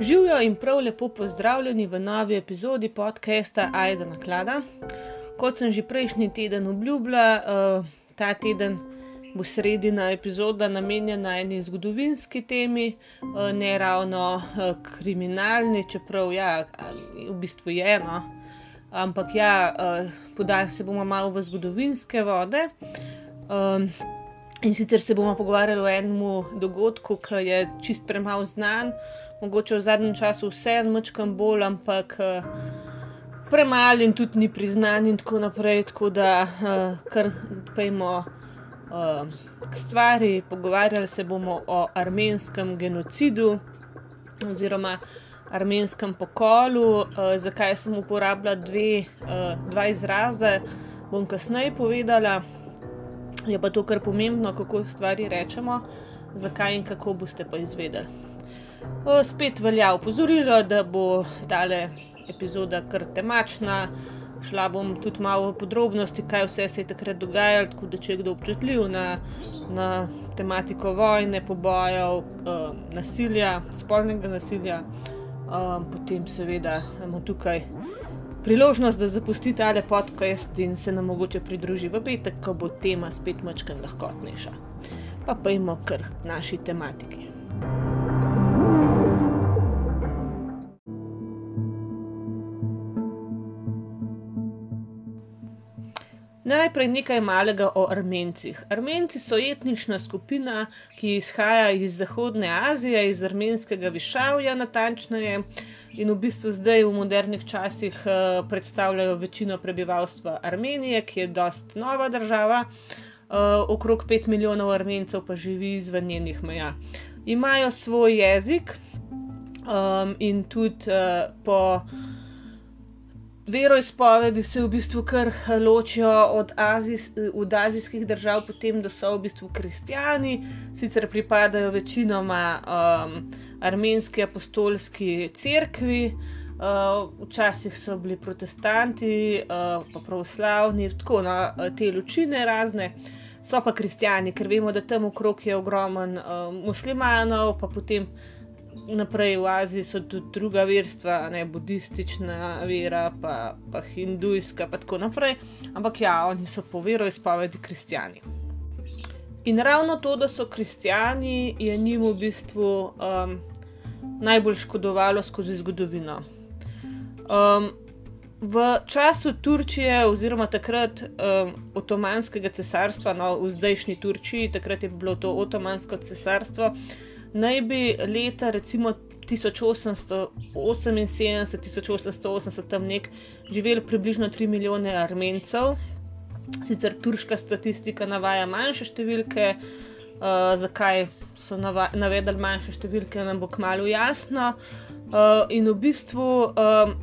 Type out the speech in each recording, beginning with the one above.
Živijo in prav lepo pozdravljeni v novi epizodi podcasta Aida na klada. Kot sem že prejšnji teden obljubila, uh, ta teden bo sredina epizoda namenjena eni zgodovinski temi, uh, ne ravno uh, kriminalni, čeprav ja, v bistvu je eno. Ampak ja, podajali se bomo malo v zgodovinske vode. Um, in sicer se bomo pogovarjali o enem dogodku, ki je čist premalo znan mogoče v zadnjem času vse en mačkam bolj, ampak uh, premalo in tudi ni priznan in tako naprej. Tako da uh, kar pejmo uh, k stvari, pogovarjali se bomo o armenskem genocidu oziroma armenskem pokolu, uh, zakaj sem uporabljala dve, uh, dva izraza, bom kasneje povedala. Je pa to kar pomembno, kako stvari rečemo, zakaj in kako boste pa izvedeli. Spet velja upozorilo, da bo tale epizoda kar temačna. Šla bom tudi malo v podrobnosti, kaj vse se je takrat dogajalo, tako da če je kdo občutljiv na, na tematiko vojne, pobojev, uh, nasilja, spolnega nasilja, uh, potem seveda imamo tukaj priložnost, da zapusti tale podcast in se nam mogoče pridruži v petek, ko bo tema spet mačkam lahkotnejša. Pa pa imamo kar naši tematiki. Najprej nekaj malega o Armencih. Armenci so etnična skupina, ki izhaja iz Zahodne Azije, iz armenskega višavja, natančneje, in v bistvu zdaj v modernih časih uh, predstavljajo večino prebivalstva Armenije, ki je dost nova država, uh, okrog 5 milijonov Armencev pa živi izven njenih meja. Imajo svoj jezik um, in tudi uh, po veroizpovedi se v bistvu kar ločijo od, Azijs, od azijskih držav, potem da so v bistvu kristijani, sicer pripadajo večinoma um, armenski apostolski cerkvi, uh, včasih so bili protestanti, uh, pa pravoslavni, tako na no, te lučine razne. So pa kristijani, ker vemo, da tam okrog je ogromen uh, muslimanov, pa potem naprej v Aziji so tudi druga verstva, ne budistična vera, pa, pa hindujska, pa tako naprej. Ampak ja, oni so po veroizpovedi kristijani. In ravno to, da so kristijani, je njim v bistvu um, najbolj škodovalo skozi zgodovino. Um, v času Turčije, oziroma takrat um, Otomanskega cesarstva, no, v zdajšnji Turčiji, takrat je bilo to Otomansko cesarstvo, naj bi leta recimo 1878-1880 tam nek živeli približno 3 milijone armencev. Sicer turška statistika navaja manjše številke, uh, zakaj so navedali manjše številke, nam bo kmalo jasno. Uh, in v bistvu um,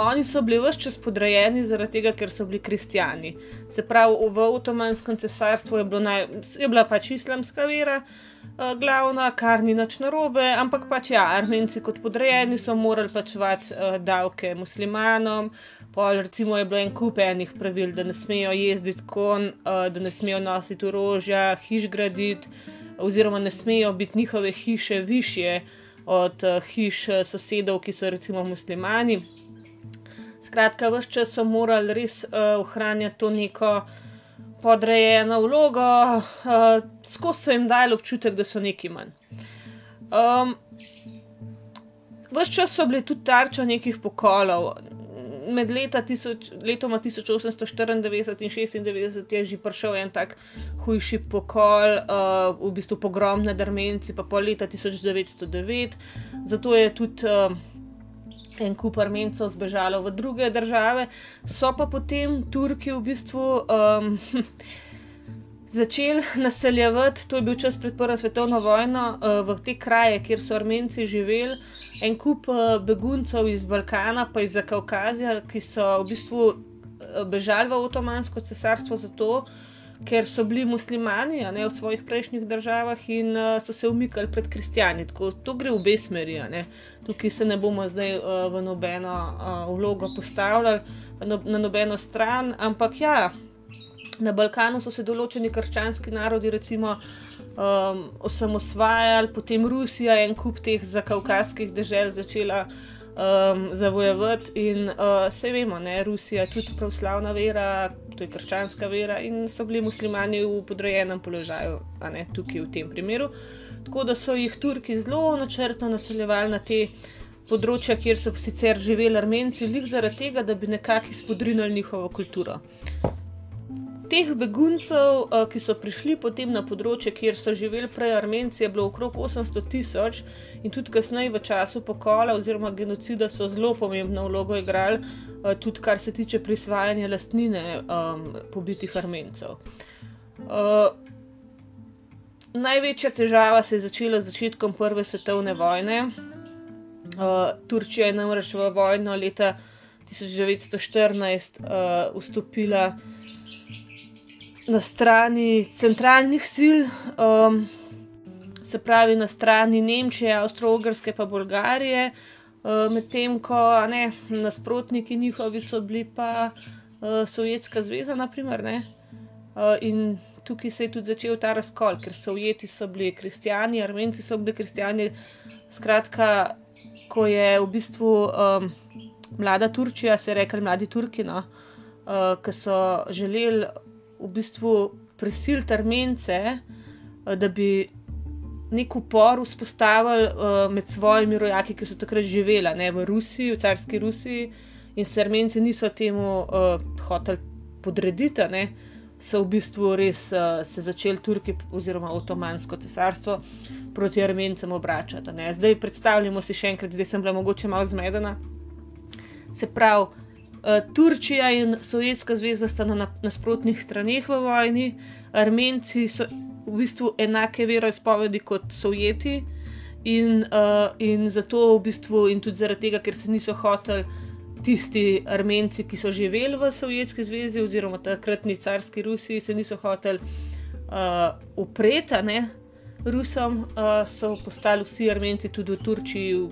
oni so bili vse čas podrejeni zaradi tega, ker so bili kristijani. Se pravi, v Otomanskem cesarstvu je, naj, je bila pač islamska vera uh, glavna, kar ni nič narobe, ampak pač ja, armenci kot podrejeni so morali plačevati uh, davke muslimanom. Pol, recimo, je bilo en kup enih pravil, da ne smejo jezditi kon, uh, da ne smejo nositi orožja, hiš graditi, oziroma ne smejo biti njihove hiše više od uh, hiš sosedov, ki so recimo muslimani. Skratka, vse čas so morali res uh, ohranjati to neko podrejeno vlogo, uh, skozi so jim dali občutek, da so neki manj. Um, vse čas so bili tudi tarča nekih pokolov. Med leta tisoč, letoma 1894 in 1896 je že prišel en tak hujši pokol, uh, v bistvu pogrom nad Armenci, pa pol leta 1909. Zato je tudi. Uh, en kup armencev zbežalo v druge države, so pa potem Turki v bistvu um, začeli naseljevati, to je bil čas pred Prvo svetovno vojno, uh, v te kraje, kjer so armenci živeli, en kup uh, beguncev iz Balkana, pa iz Kaukazija, ki so v bistvu uh, bežali v Otomansko cesarstvo zato, ker so bili muslimani ne, v svojih prejšnjih državah in uh, so se umikali pred kristijani. Tako to gre v obe smeri. Tukaj se ne bomo zdaj uh, v nobeno uh, vlogo postavljali, no, na nobeno stran, ampak ja. Na Balkanu so se določeni krščanski narodi, recimo, um, osamosvajali, potem Rusija je en kup teh zakavkaskih dežel začela um, zavojevati. In uh, vse vemo, je Rusija tudi pravoslavna vera, to je krščanska vera in so bili muslimani v podrejenem položaju, a ne tukaj v tem primeru. Tako da so jih Turki zelo načrtno naseljevali na te področja, kjer so sicer živeli Armenci, lik zaradi tega, da bi nekako izpodrinili njihovo kulturo. Teh beguncev, eh, ki so prišli potem na področje, kjer so živeli prej Armenci, je bilo okrog 800 tisoč in tudi kasneje v času pokola oziroma genocida so zelo pomembno vlogo igrali, eh, tudi kar se tiče prisvajanja lastnine um, pobitih Armencev. Uh, največja težava se je začela z začetkom Prve svetovne vojne. Uh, Turčija je namreč v vojno leta 1914 uh, vstopila na strani centralnih sil, um, se pravi na strani Nemčije, Avstralske in Bolgarije, uh, medtem ko ne, nasprotniki njihovi so bili pa uh, Sovjetska zveza, naprimer, ne, uh, in tukaj se je tudi začel ta razkol, ker Sovjeti so bili kristijani, Armenci so bili kristijani. Skratka, ko je v bistvu um, mlada Turčija, se je rekel mladi Turki, no, uh, ki so želeli v bistvu prisiliti Armence, uh, da bi nek upor vzpostavili uh, med svojimi rojaki, ki so takrat živeli ne, v Rusiji, v carski Rusiji, in se Armenci niso temu uh, hoteli podrediti. Ne, So v bistvu res uh, se začeli Turki oziroma Otomansko cesarstvo proti Armencem obračati. Ne? Zdaj predstavljamo si še enkrat, zdaj sem bila mogoče malo zmedena. Se pravi, Turčija in Sovjetska zveza sta na nasprotnih straneh v vojni, Armenci so v bistvu enake veroizpovedi kot Sovjeti in, uh, in zato v bistvu in tudi zaradi tega, ker se niso hoteli tisti Armenci, ki so živeli v Sovjetski zvezi oziroma takratni carski Rusiji, se niso hoteli uh, upreti Rusom, uh, so postali vsi Armenci tudi v Turčiji v,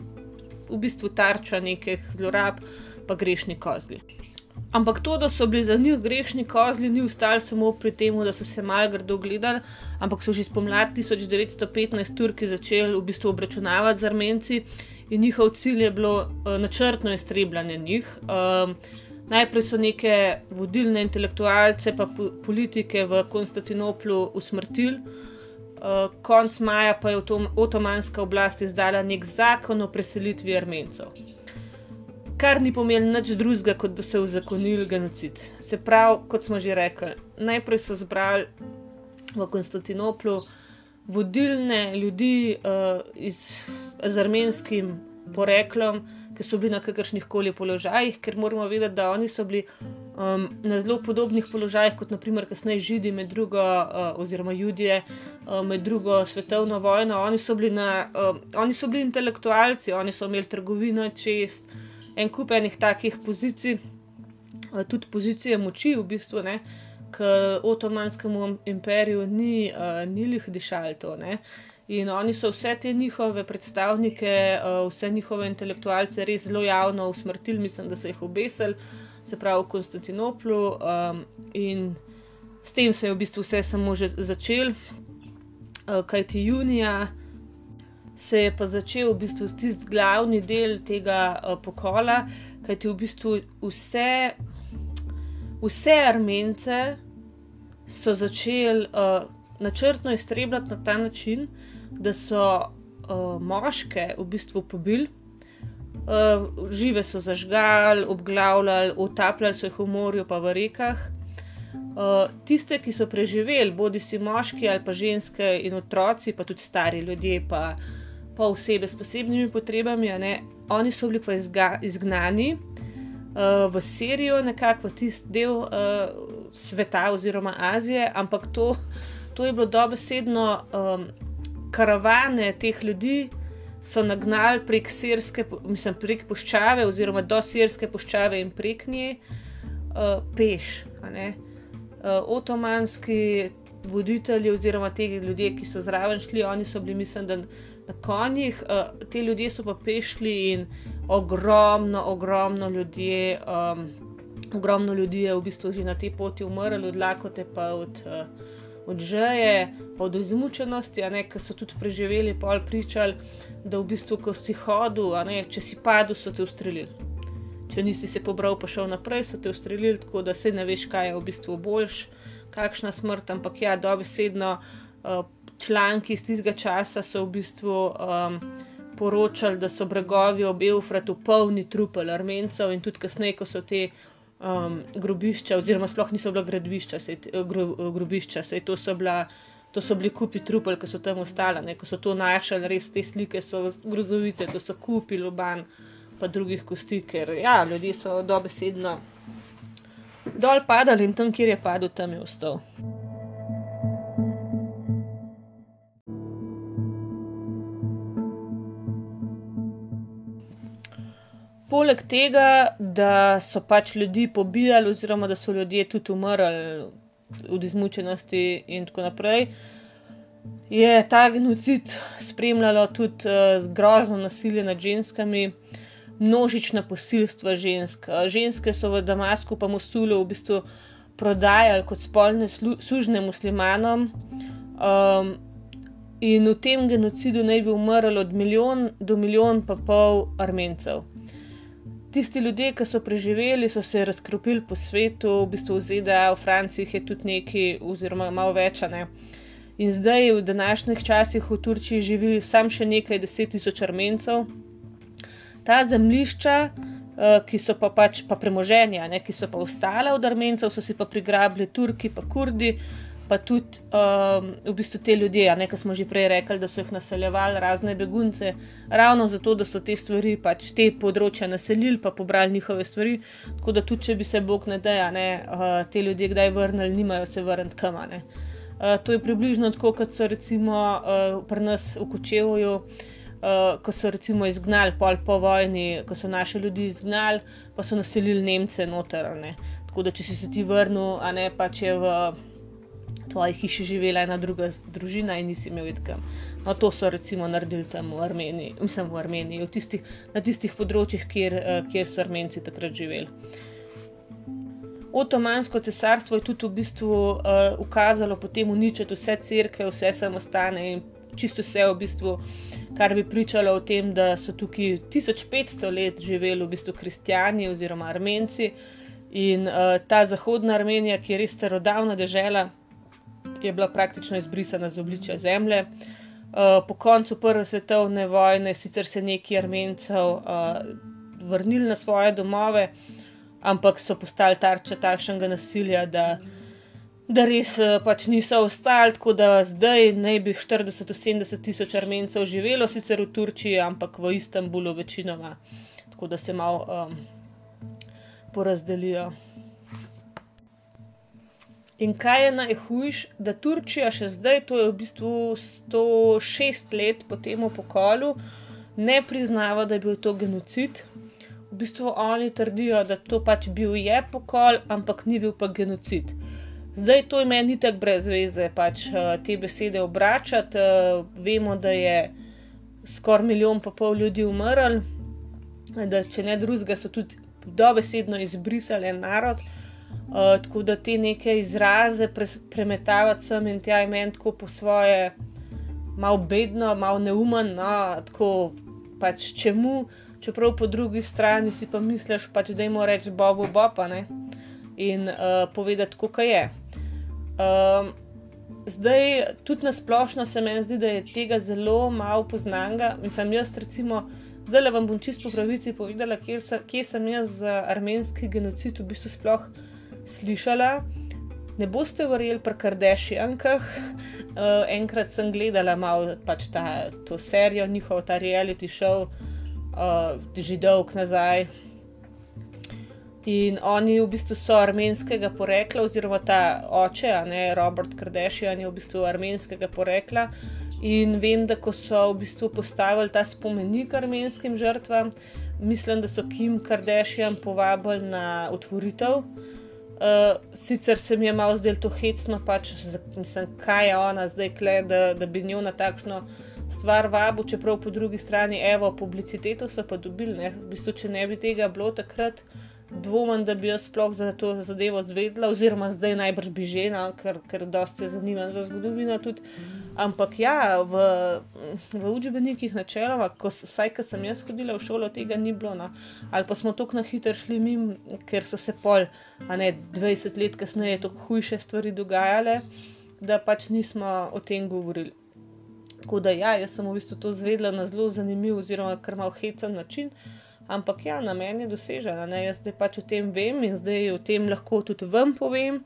v bistvu tarča nekih zlorab, pa grešni kozli. Ampak to, da so bili za njih grešni kozli, ni ustali samo pri tem, da so se malo grdo gledali, ampak so že spomladi 1915 Turki začeli v bistvu obračunavati z Armenci in njihov cilj je bilo uh, načrtno iztrebljanje njih. Um, najprej so neke vodilne intelektualce, pa po politike v Konstantinoplu usmrtili. Uh, konc maja pa je otomanska oblast izdala nek zakon o preselitvi Armencev, kar ni pomenilo nič drugega, kot da so uzakonili genocid. Se pravi, kot smo že rekli, najprej so zbrali v Konstantinoplu uh, vodilne ljudi uh, iz, z armenskim poreklom, ki so bili na kakršnih koli položajih, ker moramo vedeti, da oni so bili um, na zelo podobnih položajih kot naprimer kasneje Židi med drugo, uh, oziroma Judije uh, med drugo svetovno vojno. Oni so, na, uh, oni so bili intelektualci, oni so imeli trgovino, čest, en kup enih takih pozicij, uh, tudi pozicije moči v bistvu. Ne, uh, k Otomanskemu imperiju ni, uh, ni lih dišal to. Ne? In oni so vse te njihove predstavnike, uh, vse njihove intelektualce res zelo javno usmrtili, mislim, da so jih obesili, se pravi v Konstantinoplu. Um, in s tem se je v bistvu vse samo že začel, kajti junija se je pa začel v bistvu tisti glavni del tega uh, pokola, kajti v bistvu vse. Vse armence, so začeli uh, načrtno iztrebljati na ta način, da so uh, moške v bistvu pobili, uh, žive so zažgali, obglavljali, utapljali so jih v morju, pa v rekah. Uh, tiste, ki so preživeli, bodi si moški ali pa ženske in otroci, pa tudi stari ljudje, pa, pa osebe s posebnimi potrebami, ne, oni so bili pa izga, izgnani uh, v Sirijo, nekako v tisti del uh, sveta oziroma Azije, ampak to, to je bilo dobesedno um, karavane teh ljudi. So nagnali prek sirske, mislim, prek puščave, oziroma do sirske puščave in prek nje, uh, peš. Uh, otomanski voditelji, oziroma te ljudje, ki so zraven šli, oni so bili, mislim, da na konjih, uh, te ljudje so pa pešli in ogromno, ogromno ljudi. Um, ogromno ljudi je v bistvu že na tej poti umrlo, od lakote pa od. Uh, Od žeje, pa od izmučenosti, a ne, ki so tudi preživeli, pol pričali, da v bistvu, ko si hodil, a ne, če si padel, so te ustrelili. Če nisi se pobral, pa šel naprej, so te ustrelili, tako da se ne veš, kaj je v bistvu boljš, kakšna smrt. Ampak ja, dobesedno uh, članki iz tistega časa so v bistvu. Um, poročali, da so bregovi ob Eufratu polni trupel armencev in tudi kasneje, ko so te um, grobišča, oziroma sploh niso bila gradbišča, sej, gro, grobišča, sej to so bila. To so bili kupi trupel, ki so tam ostali, ko so to našli, res te slike so grozovite, to so kupi loban, pa drugih kosti, ker ja, ljudje so dobesedno dol padali in tam, kjer je padel, tam je ostal. Poleg tega, da so pač ljudi pobijali, oziroma da so ljudje tudi umrli od izmučenosti in tako naprej, je ta genocid spremljalo tudi uh, grozno nasilje nad ženskami, množična posilstva žensk. Ženske so v Damasku, pa Mosulu, v bistvu prodajali kot spolne služne muslimanom. Um, in v tem genocidu naj bi umrlo od milijon do milijon pa pol armencev tisti ljudje, ki so preživeli, so se razkropili po svetu, v bistvu v ZDA, v Franciji je tudi nekaj, oziroma malo več. Ne? In zdaj, v današnjih časih, v Turčiji živi samo še nekaj deset tisoč armencev. Ta zemljišča, uh, ki so pa pač pa premoženja, ne? ki so pa ostale od armencev, so si pa prigrabili Turki, pa Kurdi pa tudi um, v bistvu te ljudje, ne, ki smo že prej rekli, da so jih naseljevali, razne begunce, ravno zato, da so te stvari, pač te področja naselili, pa pobrali njihove stvari. Tako da tudi, če bi se Bog ne deja, ne, uh, te ljudje kdaj vrnili, nimajo se vrniti kamane. Uh, to je približno tako, kot so recimo uh, pri nas v Kočevoju. Uh, ko so recimo izgnali pol po vojni, ko so naše ljudi izgnali, pa so naselili Nemce noter. Tako da, če si se ti vrnil, a ne pač je v tvoji hiši živela ena druga družina in nisi imel vidka. No, to so recimo naredili tam v Armeniji, mislim v Armeniji, v tistih, na tistih področjih, kjer, eh, kjer so Armenci takrat živeli. Otomansko cesarstvo je tudi v bistvu uh, ukazalo potem uničiti vse crkve, vse samostane in čisto vse v bistvu, kar bi pričalo o tem, da so tukaj 1500 let živeli v bistvu kristijani oziroma armenci in uh, ta zahodna Armenija, ki je res starodavna država je bila praktično izbrisana z obličja zemlje. Uh, po koncu Prve svetovne vojne sicer se neki armencev uh, vrnili na svoje domove, ampak so postali tarča takšnega nasilja, da, da res uh, pač niso ostali. Tako da zdaj naj bi 40-70 tisoč armencev živelo sicer v Turčiji, ampak v Istanbulu večinoma, tako da se malo um, porazdelijo. In kaj je najhujš, da Turčija še zdaj, to je v bistvu 106 let po tem pokolu, ne priznava, da je bil to genocid. V bistvu oni trdijo, da to pač bil je pokol, ampak ni bil pa genocid. Zdaj to je meni tako brez veze, pač eh, te besede obračati. Eh, vemo, da je skoraj milijon pa pol ljudi umrl, da če ne drugega, so tudi dobesedno izbrisali narod. Uh, tako da te neke izraze pre, premetavati sem in tja imen tako po svoje, malo bedno, malo neumen, no, tako pač čemu, čeprav po drugi strani si pa misliš, pač, da jim reči Bobu Bopa ne? in uh, povedati, kako je. Um, zdaj, tudi na splošno se meni zdi, da je tega zelo malo poznanga. Mislim, jaz recimo. Zdaj le vam bom čisto po pravici povedala, kje, kje sem jaz za armenski genocid v bistvu sploh slišala. Ne boste verjeli pri Kardashiankah. Uh, enkrat sem gledala malo pač ta, to serijo, njihov ta reality show, uh, že dolg nazaj. In oni v bistvu so armenskega porekla, oziroma ta oče, ne Robert Kardashian, je v bistvu armenskega porekla. In vem, da ko so v bistvu postavili ta spomenik armenskim žrtvam, mislim, da so Kim Kardashian povabili na otvoritev. Uh, sicer se mi je malo zdelo to hecno, pač, mislim, kaj je ona zdaj kle, da, da bi njo na takšno stvar vabil, čeprav po drugi strani, evo, publiciteto so pa dobili. V bistvu, če ne bi tega bilo takrat, dvomim, da bi jo sploh za to zadevo zvedla, oziroma zdaj najbrž bi že, no, ker, ker dosti se zanima za zgodovino tudi. Ampak ja, v, v učbenikih načeloma, ko, vsaj ko sem jaz hodila v šolo, tega ni bilo. No. Ali pa smo tako na hitro šli mim, ker so se pol, a ne 20 let kasneje, tako hujše stvari dogajale, da pač nismo o tem govorili. Tako da ja, jaz sem v bistvu to zvedla na zelo zanimiv, oziroma kar malo hecen način. Ampak ja, na meni je dosežena, ne? jaz zdaj pač o tem vem in zdaj o tem lahko tudi vam povem,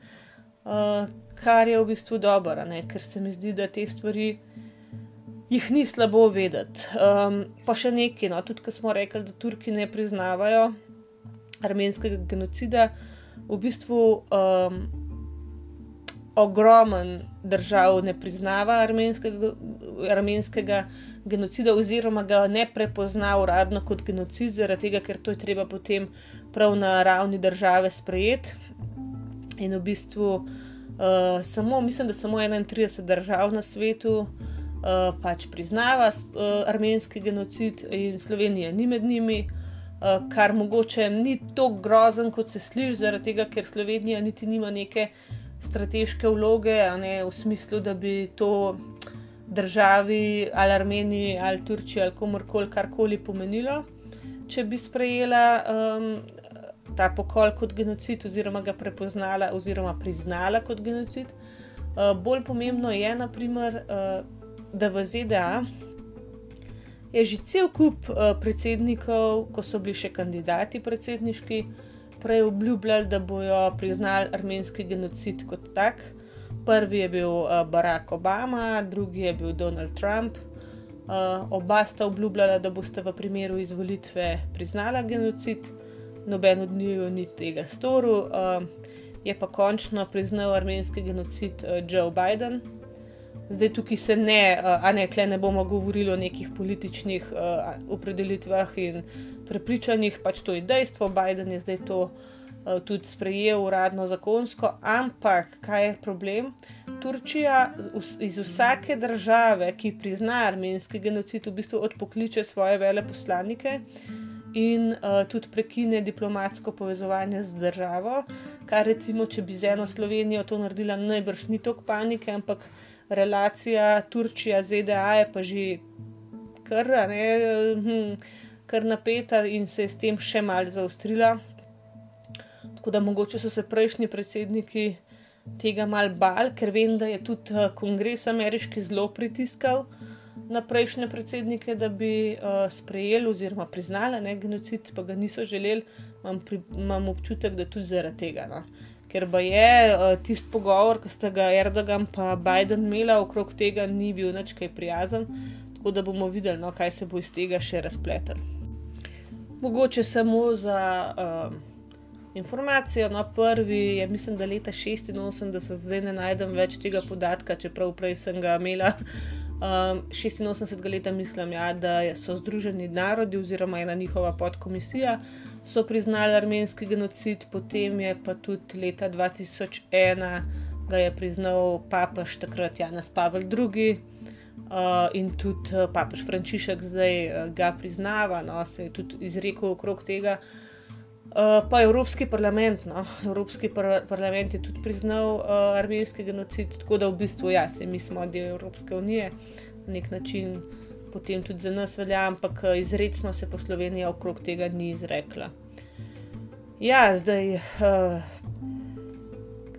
uh, kar je v bistvu dobro, ker se mi zdi, da te stvari jih ni slabo vedeti. Um, pa še nekaj, no? tudi ko smo rekli, da Turki ne priznavajo armenskega genocida, v bistvu. Um, Ogromen držav ne priznava armenskega, armenskega genocida, oziroma ga ne prepozna uradno kot genocid, zaradi tega, ker to je treba potem prav na ravni države sprejeti. In v bistvu uh, samo, mislim, da samo 31 držav na svetu uh, pač priznava uh, armenski genocid, in Slovenija ni med njimi. Uh, kar mogoče ni tako grozen, kot se sliši, zaradi tega, ker Slovenija niti nima neke strateške vloge, ne, v smislu, da bi to državi, ali Armeniji, ali Turčiji, ali komorkoli karkoli pomenilo, če bi sprejela um, ta pokol kot genocid, oziroma ga prepoznala, oziroma priznala kot genocid. Uh, bolj pomembno je, naprimer, uh, da v ZDA je že cel kup uh, predsednikov, ko so bili še kandidati predsedniški, prej obljubljali, da bodo priznali armenski genocid kot tak. Prvi je bil Barack Obama, drugi je bil Donald Trump. Oba sta obljubljala, da boste v primeru izvolitve priznala genocid, noben od njiju ni tega storil. Uh, je pa končno priznal armenski genocid uh, Joe Biden. Zdaj tukaj se ne, uh, a ne, kle ne bomo govorili o nekih političnih uh, opredelitvah in prepričanjih, pač to je dejstvo. Biden je zdaj to. Eh, tudi sprejel uradno zakonsko, ampak kaj je problem? Turčija iz vsake države, ki prizna armenski genocid, v bistvu odpokliče svoje veleposlanike in uh, tudi prekine diplomatsko povezovanje z državo. Kar recimo, če bi z eno Slovenijo to naredila, najbrž ni toliko panike, ampak relacija Turčija-ZDA je pa že kar, ne, hm, kar napeta in se je s tem še malce zaostrila. Tako da mogoče so se prejšnji predsedniki tega mal bal, ker vem, da je tudi uh, kongres ameriški zelo pritiskal na prejšnje predsednike, da bi uh, sprejeli oziroma priznali ne, genocid, pa ga niso želeli. Imam, pri, imam občutek, da tudi zaradi tega. No. Ker pa je uh, tisti pogovor, ki sta ga Erdogan in Biden imela okrog tega, ni bil nič kaj prijazen. Tako da bomo videli, no, kaj se bo iz tega še razpletel. Mogoče samo za. Uh, informacijo. No, prvi je, mislim, da leta 86, zdaj ne najdem več tega podatka, čeprav prej sem ga imela. Um, 86. leta mislim, ja, da so Združeni narodi oziroma ena njihova podkomisija so priznali armenski genocid, potem je pa tudi leta 2001 ga je priznal papež takrat Janes Pavel II. Uh, in tudi uh, papež Frančišek zdaj uh, ga priznava, no, se je tudi izrekel okrog tega. Uh, Uh, pa Evropski parlament. No. Evropski par parlament je tudi priznal uh, armenski genocid, tako da v bistvu ja, se mi smo del Evropske unije, na nek način potem tudi za nas velja, ampak uh, izredno se pa Slovenija okrog tega ni izrekla. Ja, zdaj, uh,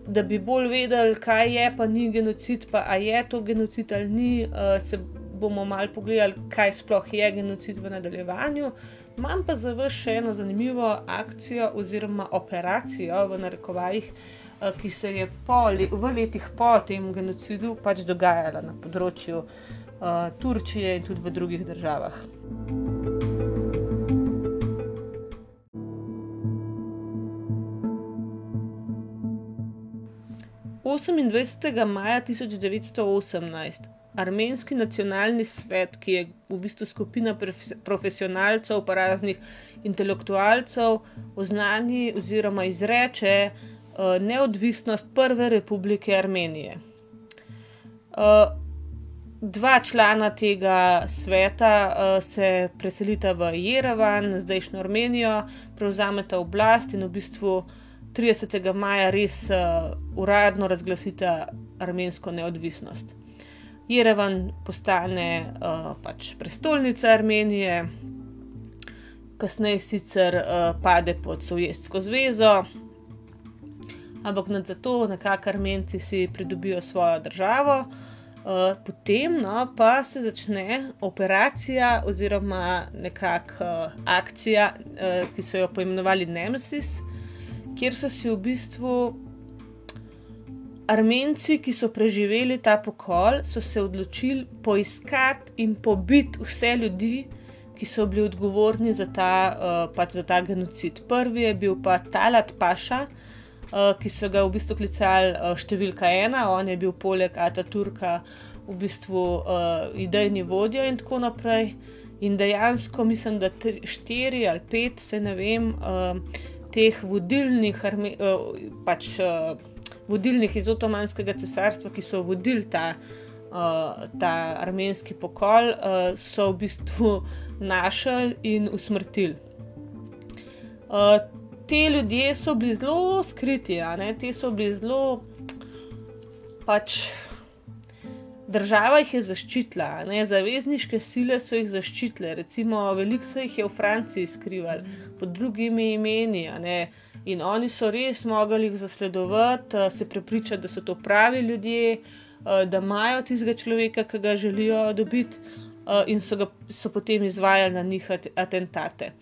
da bi bolj vedeli, kaj je, pa ni genocid, pa je to genocid ali ni, uh, se bomo mal pogledali, kaj sploh je genocid v nadaljevanju. Imam pa za vas še eno zanimivo akcijo oziroma operacijo v narekovajih, eh, ki se je po, v letih po tem genocidu pač dogajala na področju uh, Turčije in tudi v drugih državah. Osemindvajsetega maja tisoč devetsto osemnajst Armenski nacionalni svet, ki je v bistvu skupina profesionalcev, pa raznih intelektualcev, oznani oziroma izreče uh, neodvisnost Prve republike Armenije. Uh, dva člana tega sveta uh, se preselita v Jerevan, zdajšnjo Armenijo, prevzameta oblast in v bistvu 30. maja res uh, uradno razglasita armensko neodvisnost. Jerevan postane uh, pač prestolnica Armenije, kasneje sicer uh, pade pod Sovjetsko zvezo, ampak nad zato nekako Armenci si pridobijo svojo državo. Uh, potem no, pa se začne operacija oziroma nekakšna uh, akcija, uh, ki so jo poimenovali Nemesis, kjer so si v bistvu Armenci, ki so preživeli ta pokol, so se odločili poiskati in pobiti vse ljudi, ki so bili odgovorni za ta, uh, pač za ta genocid. Prvi je bil pa Talat Paša, uh, ki so ga v bistvu klicali uh, številka ena, on je bil poleg Ataturka v bistvu uh, idejni vodja in tako naprej. In dejansko mislim, da tri, štiri ali pet, se ne vem, uh, teh vodilnih, uh, pač, uh, vodilnih iz Otomanskega cesarstva, ki so vodili ta, uh, ta armenski pokol, uh, so v bistvu našli in usmrtili. Uh, te ljudje so bili zelo skriti, te so bili zelo pač. Država jih je zaščitila, ne? zavezniške sile so jih zaščitile, recimo veliko se jih je v Franciji skrival pod drugimi imeni. In oni so res mogli jih zasledovati, se prepričati, da so to pravi ljudje, da imajo tistega človeka, ki ga želijo dobiti, in so, ga, so potem izvajali na njih atentate.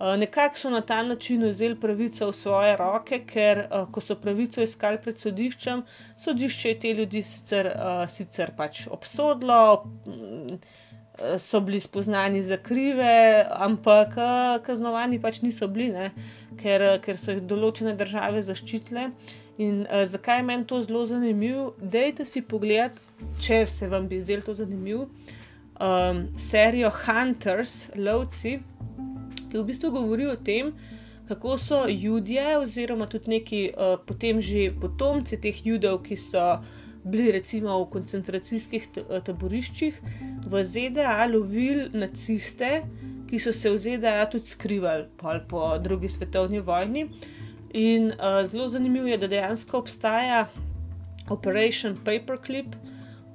Eh, nekako so na ta način vzeli pravico v svoje roke, ker ko so pravico iskali pred sodiščem, sodišče je te ljudi sicer, sicer pač obsodilo, so bili spoznani za krive, ampak uh, kaznovani pač niso bili, ne, ker, ker so jih določene države zaščitile. In uh, zakaj je meni to zelo zanimivo? Dejte si pogled, če se vam bi zdelo to zanimivo, um, serijo Hunters, lovci ki v bistvu govori o tem, kako so ljudje, oziroma tudi neki uh, potem že potomci teh judov, ki so bili recimo v koncentracijskih eh, taboriščih v ZDA, lovili naciste, ki so se v ZDA tudi skrivali po drugi svetovni vojni. In uh, zelo zanimivo je, da dejansko obstaja Operation Paperclip.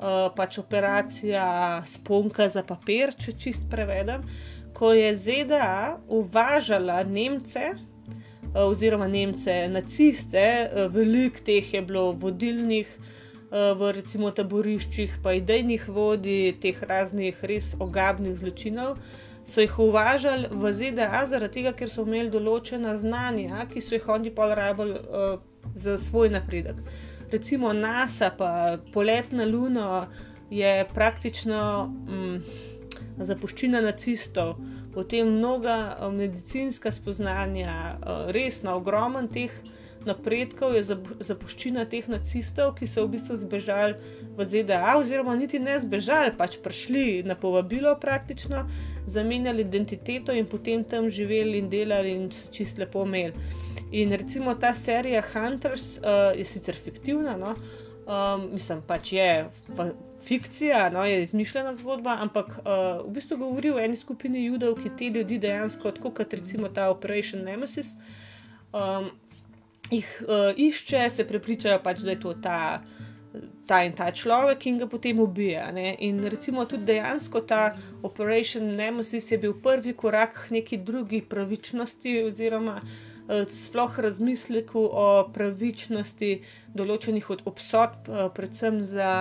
Uh, pač operacija sponka za papir, če čist prevedem, ko je ZDA uvažala Nemce, oziroma Nemce, naciste, veliko teh je bilo vodilnih eh, v recimo taboriščih, pa idejnih vodij teh raznih res ogabnih zločinov. So jih uvažali v ZDA, zaradi tega, ker so imeli določena znanja, ki so jih oni pa rabili uh, za svoj napredek. Recimo NASA, pa polet na Luno je praktično. Um, zapuščina nacistov, potem mnoga eh, medicinska spoznanja, eh, res na ogromen teh napredkov je zapuščina teh nacistov, ki so v bistvu zbežali v ZDA, oziroma niti ne zbežali, pač prišli na povabilo praktično, zamenjali identiteto in potem tam živeli in delali in se čist lepo imeli. In recimo ta serija Hunters uh, je sicer fiktivna, no? um, mislim pač je fikcija, no, je izmišljena zgodba, ampak uh, v bistvu govori o eni skupini judov, ki te ljudi dejansko, tako kot recimo ta Operation Nemesis, um, jih uh, išče, se prepričajo pač, da je to ta. Ta in ta človek, in ga potem ubija. Ne? In recimo tudi dejansko ta Operation Nemesis je bil prvi korak k neki drugi pravičnosti, oziroma eh, sploh razmisleku o pravičnosti določenih obsodb, eh, predvsem za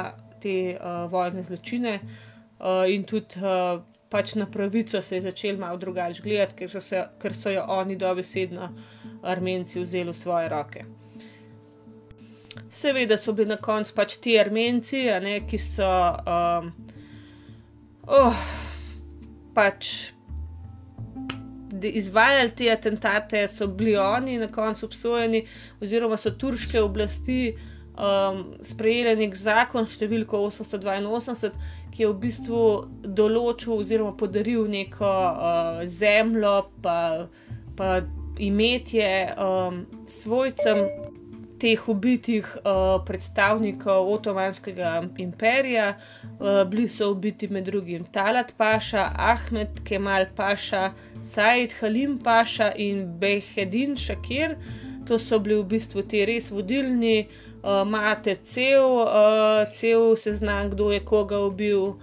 te uh, vojne zločine, uh, in tudi uh, pač na pravico se je začel malo drugače gledati, ker so, se, ker so jo oni dobesedno Armenci vzeli v svoje roke. Seveda so bili na koncu pač ti Armenci, ne, ki so um, oh, pač izvajali te atentate, so bili oni na koncu obsojeni, oziroma so turške oblasti um, sprejeli nek zakon številko 882, ki je v bistvu določil oziroma podaril neko uh, zemljo, pa, pa imetje um, svojcem teh ubitih uh, predstavnikov Otomanskega imperija. Uh, bili so ubiti med drugim Talat Paša, Ahmed Kemal Paša, Said Halim Paša in Behedin Šakir. To so bili v bistvu ti res vodilni, uh, imate cel, uh, cel seznam, kdo je koga ubil.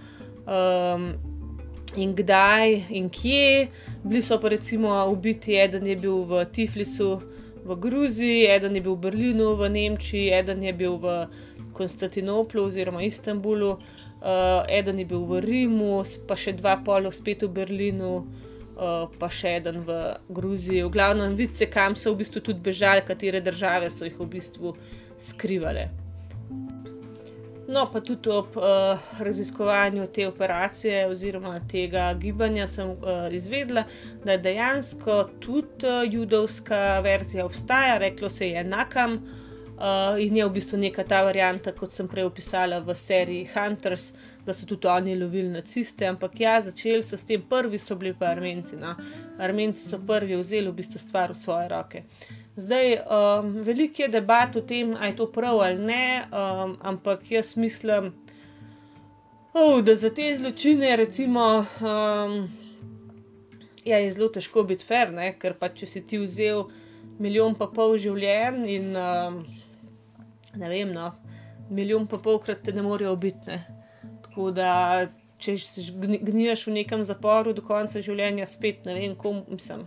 Um, In kdaj in kje, bili so pa recimo ubiti, eden je bil v Tiflisu, v Gruziji, eden je bil v Berlinu, v Nemčiji, eden je bil v Konstantinoplu oziroma Istanbulu, uh, eden je bil v Rimu, pa še dva polov spet v Berlinu, uh, pa še eden v Gruziji. V glavnem, vidite, kam so v bistvu tudi bežali, katere države so jih v bistvu skrivale. No, pa tudi ob uh, raziskovanju te operacije oziroma tega gibanja sem uh, izvedela, da dejansko tudi uh, judovska verzija obstaja, reklo se je enakam uh, in je v bistvu neka ta varianta, kot sem prej opisala v seriji Hunters, da so tudi oni lovili naciste, ampak ja, začeli so s tem, prvi so bili pa armenci. No. Armenci so prvi vzeli v bistvu stvar v svoje roke. Zdaj, um, veliko je debat o tem, ali je to prav ali ne, um, ampak jaz mislim, oh, da za te zločine, recimo, um, ja, je zelo težko biti fair, ne? ker pa če si ti vzel milijon pa pol življenj in um, ne vem, no, milijon pa polkrat te ne morejo biti. Tako da, če gniješ v nekem zaporu do konca življenja, spet ne vem, kom sem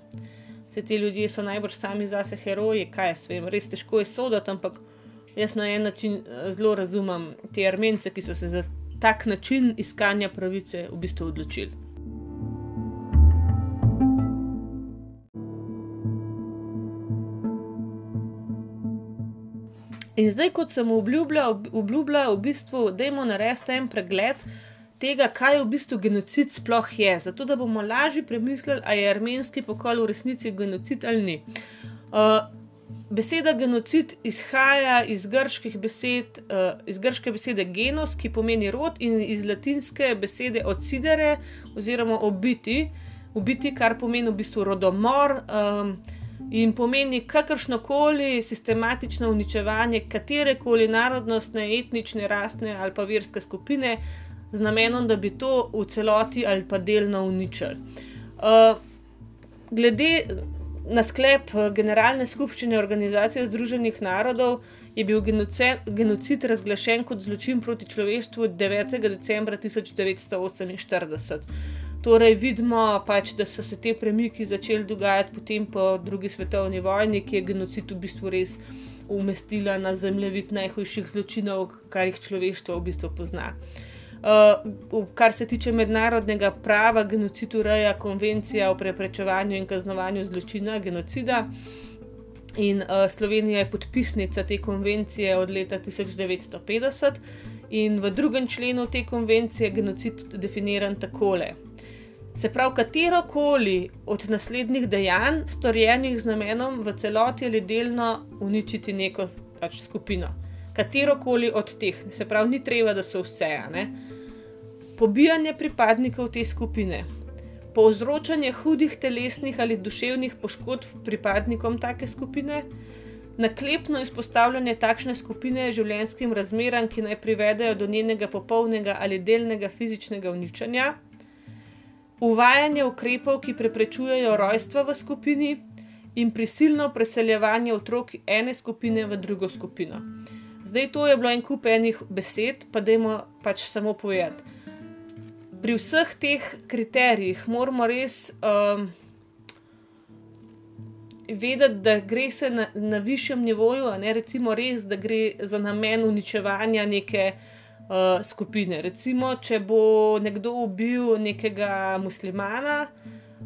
se ti ljudje so najbolj sami zase heroji, kaj jaz vem, res težko je soditi, ampak jaz na en način eh, zelo razumem te armence, ki so se za tak način iskanja pravice v bistvu odločili. In zdaj, kot sem obljubljal, obljubljal v bistvu, da imamo narediti en pregled, tega, kaj v bistvu genocid sploh je, zato da bomo lažje premislili, ali je armenski pokol v resnici genocid ali ni. Uh, beseda genocid izhaja iz, besed, uh, iz grške besede genos, ki pomeni rod, in iz latinske besede odsidere oziroma obiti, ubiti, kar pomeni v bistvu rodomor. Um, In pomeni kakršno koli sistematično uničevanje katere koli narodnostne, etnične, rasne ali pa verske skupine, z namenom, da bi to v celoti ali pa delno uničili. Uh, glede na sklep uh, Generalne skupščine Organizacije Združenih narodov je bil genocid razglašen kot zločin proti človeštvu 9. decembra 1948. Torej, vidimo pač, da so se te premiki začeli dogajati potem po drugi svetovni vojni, ki je genocid v bistvu res umestila na zemljevid najhujših zločinov, kar jih človeštvo v bistvu pozna. Uh, Uh, kar se tiče mednarodnega prava, genocid ureja konvencija o preprečevanju in kaznovanju zločina genocida. In uh, Slovenija je podpisnica te konvencije od leta 1950, in v drugem členu te konvencije je genocid definiran takole. Se pravi, katero koli od naslednjih dejanj, storjenih z namenom v celoti ali delno uničiti neko pač, skupino. Katero koli od teh, se pravi, ni treba, da so vse. Pobijanje pripadnikov te skupine, povzročanje hudih telesnih ali duševnih poškodb pripadnikom take skupine, naklepno izpostavljanje takšne skupine življenjskim razmeram, ki naj privedejo do njenega popolnega ali delnega fizičnega uničenja, uvajanje ukrepov, ki preprečujejo rojstva v skupini in prisilno preseljevanje otrok ene skupine v drugo skupino. Zdaj, to je bilo en kup enih besed, pa dajmo pač samo povedati pri vseh teh kriterijih moramo res um, vedeti, da gre se na, na višjem nivoju, ne recimo res, da gre za namen uničevanja neke uh, skupine. Recimo, če bo nekdo ubil nekega muslimana,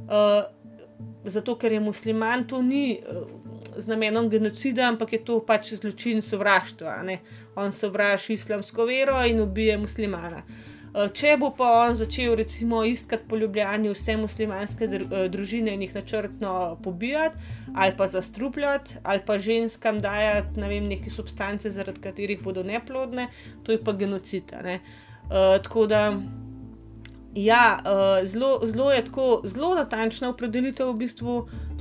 uh, zato ker je musliman, to ni. Uh, Z namenom genocida, ampak je to pač zločin sovraštva. On sovraži islamsko vero in ubije muslimana. Eh, če bo pa on začel recimo iskati po Ljubljani vse muslimanske eh, družine in jih načrtno pobijati ali pa zastrupljati ali pa ženskam dajati ne vem, neke substance, zaradi katerih bodo neplodne, to je pa genocid. Uh, tako da. Ja, zelo, zelo je tako, zelo natančna opredelitev v bistvu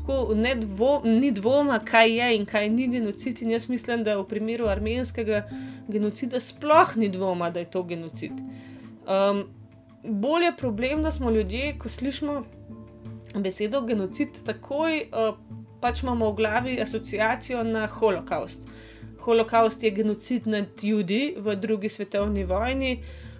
tako ne dvo, ni dvoma, kaj je in kaj ni genocid. In jaz mislim, da v primeru armenskega genocida sploh ni dvoma, da je to genocid. Um, bolj je problem, da smo ljudje, ko slišimo besedo genocid, takoj uh, pač imamo v glavi asociacijo na holokaust. Holokaust je genocid nad ljudi v drugi svetovni vojni. Uh,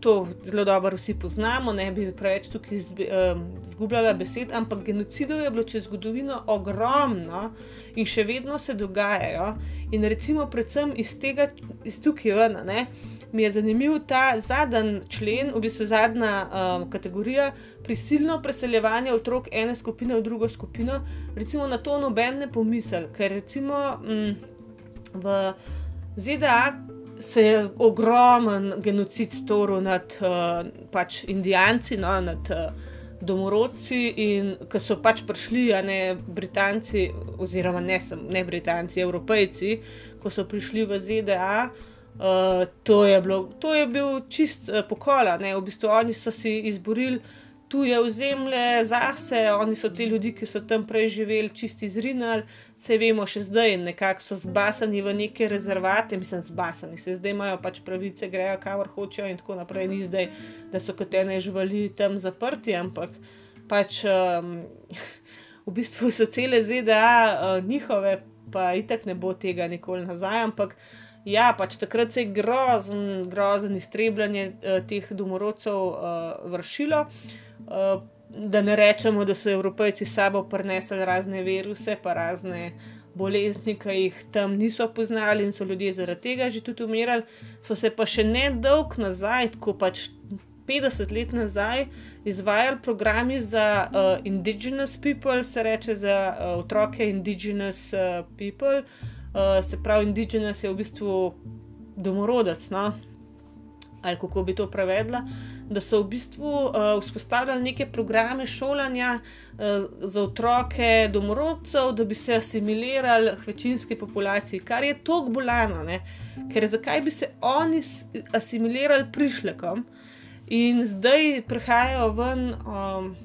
to zelo dobro vsi poznamo, ne bi preveč tukaj izgubljala um, besed, ampak genocidov je bilo čez zgodovino ogromno in še vedno se dogajajo. In recimo, predvsem iz tega, iz tukaj ven, ne, mi je zanimiv ta zadnji člen, v bistvu zadnja um, kategorija, prisilno preseljevanje otrok ene skupine v drugo skupino. Recimo na to noben ne pomisel, ker recimo m, v ZDA se je ogromen genocid storil nad uh, pač Indijanci, no, nad uh, domorodci, in ki so pač prišli, a ne Britanci, oziroma ne, sem, ne Britanci, Evropejci, ko so prišli v ZDA. Uh, to, je bilo, to je bil čist uh, pokol, v bistvu oni so si izborili tuje ozemlje zase, oni so ti ljudje, ki so tam prej živeli, čisti zrinali, se vemo še zdaj, nekako so zbasani v neke rezervate, mislim, zbasani, se zdaj imajo pač pravice, grejo kamor hočejo in tako naprej, ni zdaj, da so kot ene živali tam zaprti, ampak pač um, v bistvu so cele ZDA uh, njihove, pa itak ne bo tega nikoli nazaj, ampak. Ja, pač takrat se je grozen, grozen iztrebljanje uh, teh domorodcev uh, vršilo. Uh, da ne rečemo, da so evropejci sabo prinesli razne viruse, pa razne bolezni, ki jih tam niso poznali in so ljudje zaradi tega že tudi umirali, so se pa še ne dolg nazaj, ko pač 50 let nazaj, izvajali programi za uh, indigenous people, se reče za uh, otroke indigenous uh, people, uh, se pravi, indigenous je v bistvu domorodec, no? ali kako bi to prevedla. Uh, da so v bistvu uh, vzpostavljali neke programe šolanja uh, za otroke domorodcev, da bi se asimilirali k večinski populaciji, kar je tako bolano, ne? ker zakaj bi se oni asimilirali prišlekom in zdaj prihajajo ven. Um,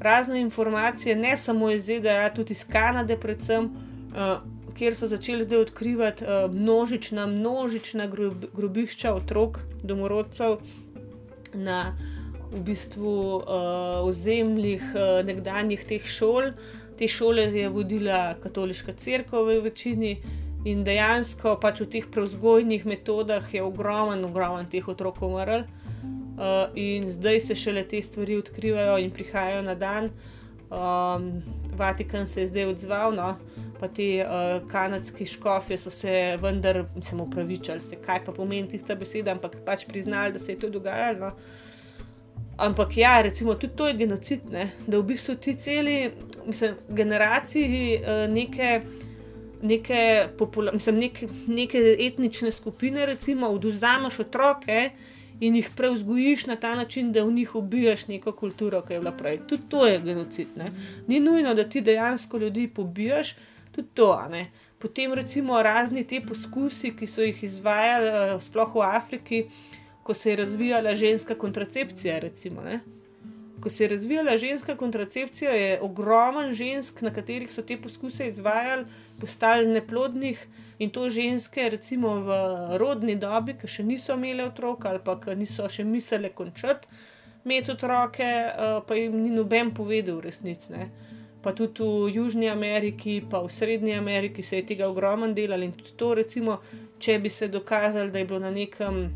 Razne informacije, ne samo iz ZDA, tudi iz Kanade, predvsem, uh, kjer so začeli zdaj odkrivati uh, množična, množična grob, grobišča otrok, domorodcev, na v bistvu uh, ozemljih uh, nekdanjih teh šol. Te šole je vodila katoliška crkva v večini in dejansko pač v teh prevzgojnih metodah je ogromen, ogromen teh otrok umrl. Uh, in zdaj se šele te stvari odkrivajo in prihajajo na dan. Um, Vatikan se je zdaj odzval, no, pa ti uh, kanadski škofje so se vendar, mislim, upravičili, se, kaj pa pomeni tista beseda, ampak pač priznali, da se je to dogajalo. No. Ampak ja, recimo tudi to je genocid, ne? da v bistvu ti celi, mislim, generaciji uh, neke. Neke, mislim, neke, neke etnične skupine, recimo, oduzameš otroke in jih preuzgojiš na ta način, da v njih ubijaš neko kulturo, ki je bila prej. Tudi to je genocid. Ne? Ni nujno, da ti dejansko ljudi pobijaš, tudi to. Ne? Potem recimo razni ti poskusi, ki so jih izvajali, sploh v Afriki, ko se je razvijala ženska kontracepcija. Recimo, ko se je razvijala ženska kontracepcija, je ogromen žensk, na katerih so te poskuse izvajali, postali neplodnih. In to ženske, recimo v rodni dobi, ki še niso imele otroka ali pa ki niso še mislile končati imeti otroke, eh, pa jim ni noben povedal resnici pa tudi v Južni Ameriki, pa v Srednji Ameriki se je tega ogromno delalo in tudi to, recimo, če bi se dokazali, da je bilo na nekem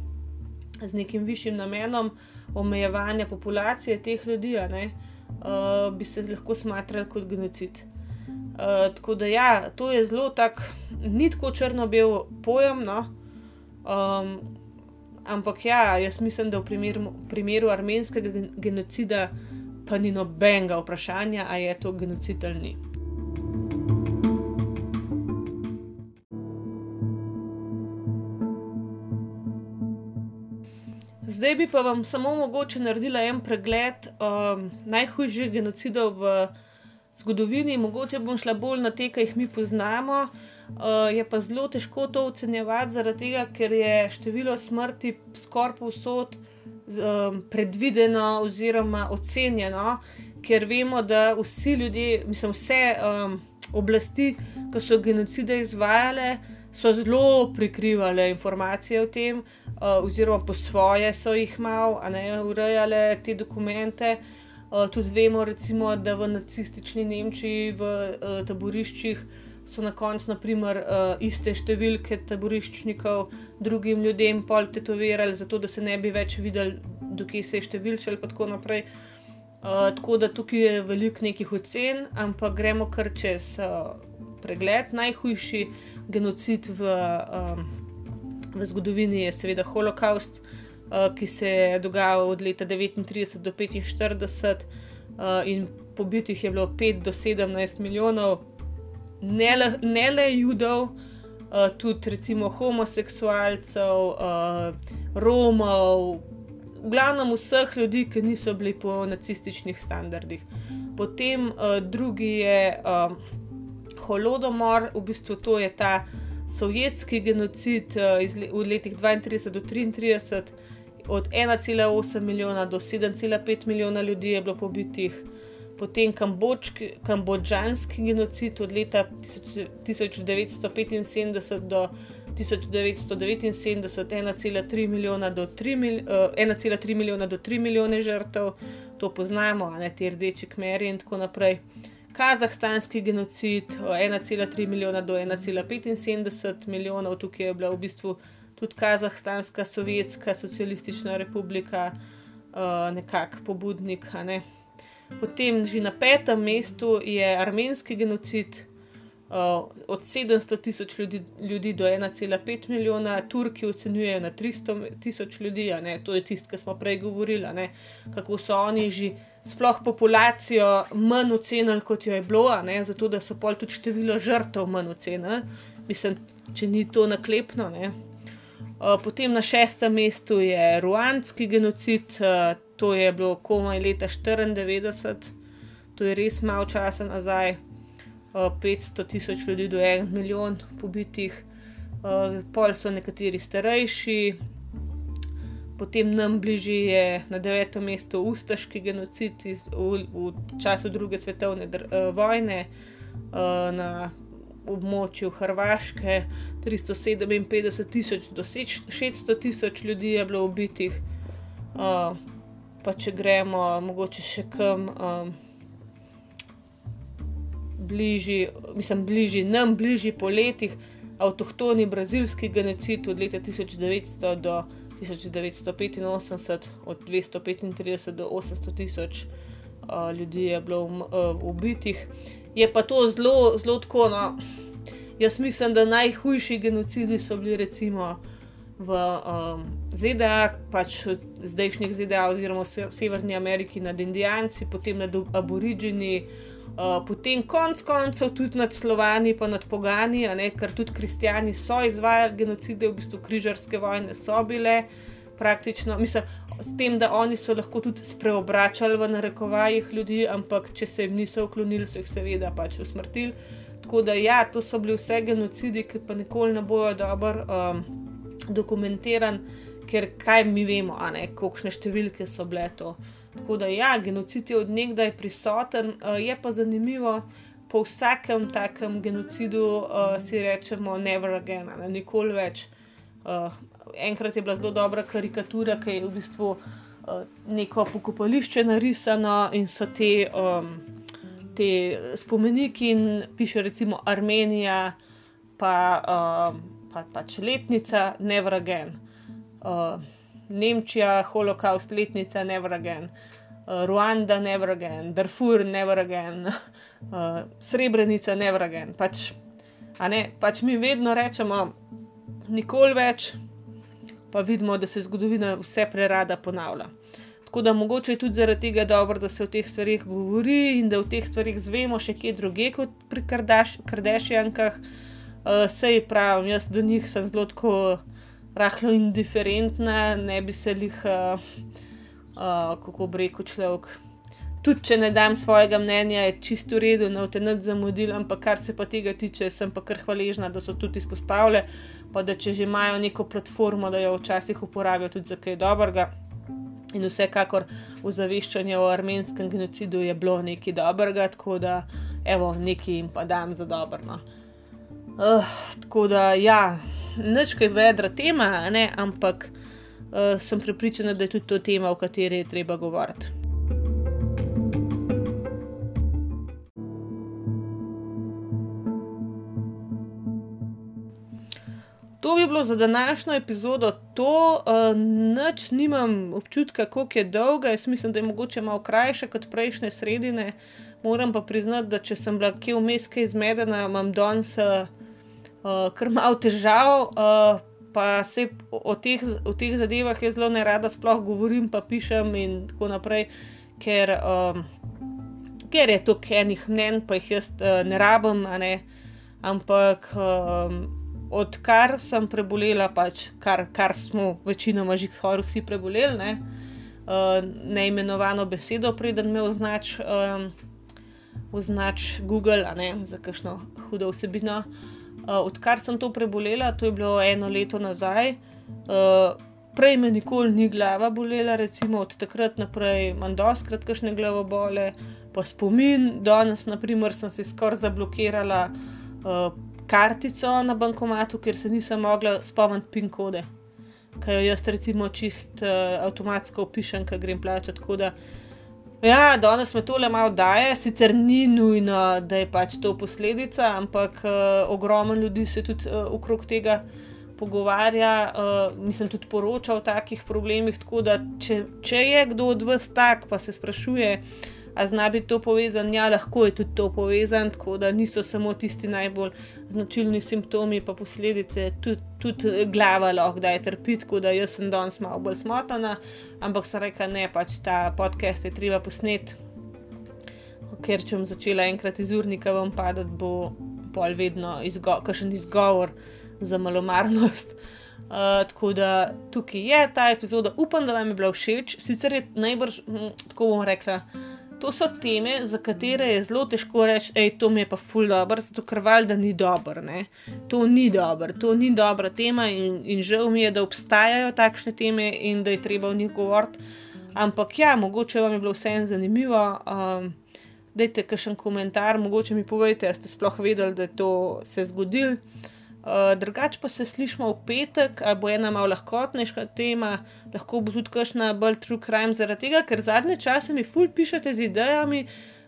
z nekim višjim namenom omejevanja populacije teh ljudi, ne, uh, bi se lahko smatrali kot genocid. Uh, tako da, ja, to je zelo tak, ni tako črno-bel pojem, no. Um, ampak ja, jaz mislim, da v primeru, v primeru armenskega genocida pa ni nobenega vprašanja, ali je to genocid ali ni. Zdaj bi pa vam samo mogoče naredila en pregled um, najhujših genocidov v zgodovini, mogoče bom šla bolj na te, ki jih mi poznamo. Uh, je pa zelo težko to ocenjevati, zaradi tega, ker je število smrti skoraj povsod um, predvideno oziroma ocenjeno ker vemo, da vsi ljudje, mislim, vse um, oblasti, ki so genocide izvajale, so zelo prikrivale informacije o tem, uh, oziroma po svoje so jih malo, a ne urejale te dokumente. Uh, tudi vemo, recimo, da v nacistični Nemčiji, v uh, taboriščih, so na koncu, naprimer, uh, iste številke taboriščnikov drugim ljudem pol tetovirali, zato da se ne bi več videli, dokaj se je številčil, in tako naprej. Uh, tako da tukaj je veliko nekih ocen, ampak gremo kar čez uh, pregled. Najhujši genocid v, um, v zgodovini je seveda holokaust, uh, ki se je dogajal od leta 1939 do 1945 uh, in pobitih je bilo 5 do 17 milijonov, ne le, ne le judov, uh, tudi recimo homoseksualcev, uh, romov v glavnem vseh ljudi, ki niso bili po nacističnih standardih. Potem uh, drugi je uh, holodomor, v bistvu to je ta sovjetski genocid uh, iz, v letih 32 do 33, od 1,8 milijona do 7,5 milijona ljudi je bilo pobitih. Potem kambodžanski genocid od leta 1975 do 1979 1,3 milijona do 3, mil, uh, 1,3 milijona do 3 milijone žrtev, to poznamo, ne te rdeči kmeri in tako naprej. Kazahstanski genocid 1,3 milijona do 1,75 milijonov, tukaj je bila v bistvu tudi Kazahstanska sovjetska socialistična republika, uh, nekako pobudnik. Ne. Potem že na petem mestu je armenski genocid uh, od 700 tisoč ljudi, ljudi do 1,5 milijona, Turki ocenjujejo na 300 tisoč ljudi, to je tisto, kar smo prej govorili, ne? kako so oni že sploh populacijo manj ocenili, kot jo je bilo, ne? zato da so pol tudi število žrtev manj ocenili, mislim, če ni to naklepno. Ne? Potem na šestem mestu je ruandski genocid, to je bilo komaj leta 1994, to je res malo časa nazaj. 500 tisoč ljudi do 1 milijon pobitih, pol so nekateri starejši, potem nam bližje je na devetem mestu ustaški genocid iz, v, v času druge svetovne dr, vojne na območju Hrvaške, 357 tisoč do 600 tisoč ljudi je bilo ubitih, pa če gremo mogoče še kam. Um, bližji, mislim, bližji nam, bližji po letih, avtohtoni brazilski genocid od leta 1900 do 1985, od 235 do 800 tisoč uh, ljudi je bilo um, uh, ubitih. Je pa to zelo, zelo tako. No, jaz mislim, da najhujši genocidi so bili recimo. V um, ZDA, pač zdajšnjih ZDA, oziroma v Severni Ameriki nad Indijanci, potem nad Aborižini, uh, potem konc koncev tudi nad slovani, pa nad pogani, ker tudi kristijani so izvajali genocide, v bistvu križarske vojne so bile praktično, mislim, s tem, da oni so lahko tudi spreobračali v narekovajih ljudi, ampak če se jim niso uklonili, so jih seveda pač usmrtili. Tako da ja, to so bili vse genocidi, ki pa nikoli ne bojo dobro um, dokumentirani, ker kaj mi vemo, a ne, kakšne številke so bile to. Tako da, ja, genocid je od nekdaj prisoten, uh, je pa zanimivo, po vsakem takem genocidu uh, si rečemo, never again, ne, nikoli več. Uh, enkrat je bila zelo dobra karikatura, ki je v bistvu uh, neko pokopališče narisano in so te, um, te spomeniki in piše recimo Armenija, pa, uh, pa pač letnica, never again. Uh, Nemčija, holokaust, letnica, never again, uh, Ruanda, never again, Darfur, never again, uh, Srebrenica, never again. Pač, ne, pač mi vedno rečemo, nikoli več, pa vidimo, da se zgodovina vse prerada ponavlja. Tako da mogoče je tudi zaradi tega dobro, da se o teh stvarih govori in da o teh stvarih zvemo še kje druge kot pri Kardashiankah. Uh, sej pravim, jaz do njih sem zelo tako rahlo indiferentna, ne bi se jih, uh, uh, kako bi rekel človek. Tudi če ne dam svojega mnenja, je čisto v redu, ne vte nad zamudil, ampak kar se pa tega tiče, sem pa kar hvaležna, da so tudi izpostavljene, pa da če že imajo neko platformo, da jo včasih uporabijo tudi za kaj dobrega. In vsekakor v zaveščanju o armenskem genocidu je bilo nekaj dobrega, tako da evo, nekaj jim pa dam za dobro. Uh, tako da, ja, nič kaj vedra tema, ne, ampak uh, sem prepričana, da je tudi to tema, o kateri je treba govoriti. To bi bilo za današnjo epizodo to, uh, noč nimam občutka, koliko je dolga, jaz mislim, da je mogoče malo krajša kot prejšnje sredine. Moram pa priznati, da če sem bila kje vmes kaj izmedena, imam danes uh, kar malo težav, uh, pa se o teh, o teh zadevah jaz zelo ne rada sploh govorim, pa pišem in tako naprej, ker, um, ker je to enih mnen, pa jih jaz uh, ne rabim, ne? ampak. Um, odkar sem prebolela, pač, kar, kar smo večinoma že skoraj vsi preboleli, ne, uh, neimenovano besedo, preden me označ, um, označ Google za kakšno hudo vsebino. Uh, odkar sem to prebolela, to je bilo eno leto nazaj. Uh, Prej me nikoli ni glava bolela, recimo od takrat naprej imam doskrat kakšne glavobole, pa spomin, danes, naprimer, sem se skoraj zablokirala, uh, kartico na bankomatu, ker se nisem mogla spomniti PIN kode, ki jo jaz recimo čist uh, avtomatsko opišem, ker grem plačati. Tako da, ja, danes me tole malo daje, sicer ni nujno, da je pač to posledica, ampak uh, ogromno ljudi se tudi uh, okrog tega. Pogovarja, uh, mislim, tudi poroča o takih problemih. Tako da, če, če je kdo od vas tak, pa se sprašuje, uh, a zna biti to povezan, ja, lahko je tudi to povezan, tako da niso samo tisti najbolj značilni simptomi, pa posledice, tudi, tudi glava lahko da je trpi, tako da jaz sem danes malo bolj smotana, ampak sem rekla, ne, pač ta podcast je treba posneti, ker če bom začela enkrat iz urnika vam padati, bo pol vedno izgo kakšen izgovor za malomarnost. Uh, tako da tukaj je ta epizoda, upam, da vam je bila všeč. Sicer je najbrž, hm, tako bom rekla, To so teme, za katere je zelo težko reči, je to mi pa ful dobro, zato ker valjda ni dobro. To ni dobro, to ni dobra tema in, in žal mi je, da obstajajo takšne teme in da je treba o njih govoriti. Ampak ja, mogoče vam je bilo vse en zanimivo. Um, dajte kakšen komentar, mogoče mi povejte, ali ste sploh vedeli, da je to se zgodilo. Uh, drugač pa se slišmo v petek, ali bo ena malo lahkotnejša tema, lahko bo tudi kakšna bolj true crime, zaradi tega, ker zadnje čase mi ful pišete z idejami,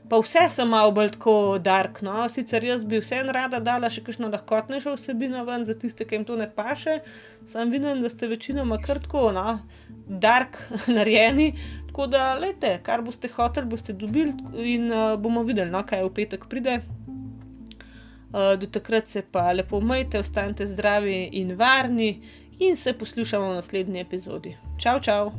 pa vse sem malo bolj tako dark. No? Sicer jaz bi vseeno rada dala še kakšno lahkotnejšo vsebino ven za tiste, ki jim to ne paše, sam vidim, da ste večinoma krtko, no? dark narejeni. Tako da, lete, kar boste hoteli, boste dobili in uh, bomo videli, no, kaj v petek pride. Eh, do takrat se pa lepo umijte, ostanite zdravi in varni, in se poslušamo v naslednji epizodi. Čau, čau!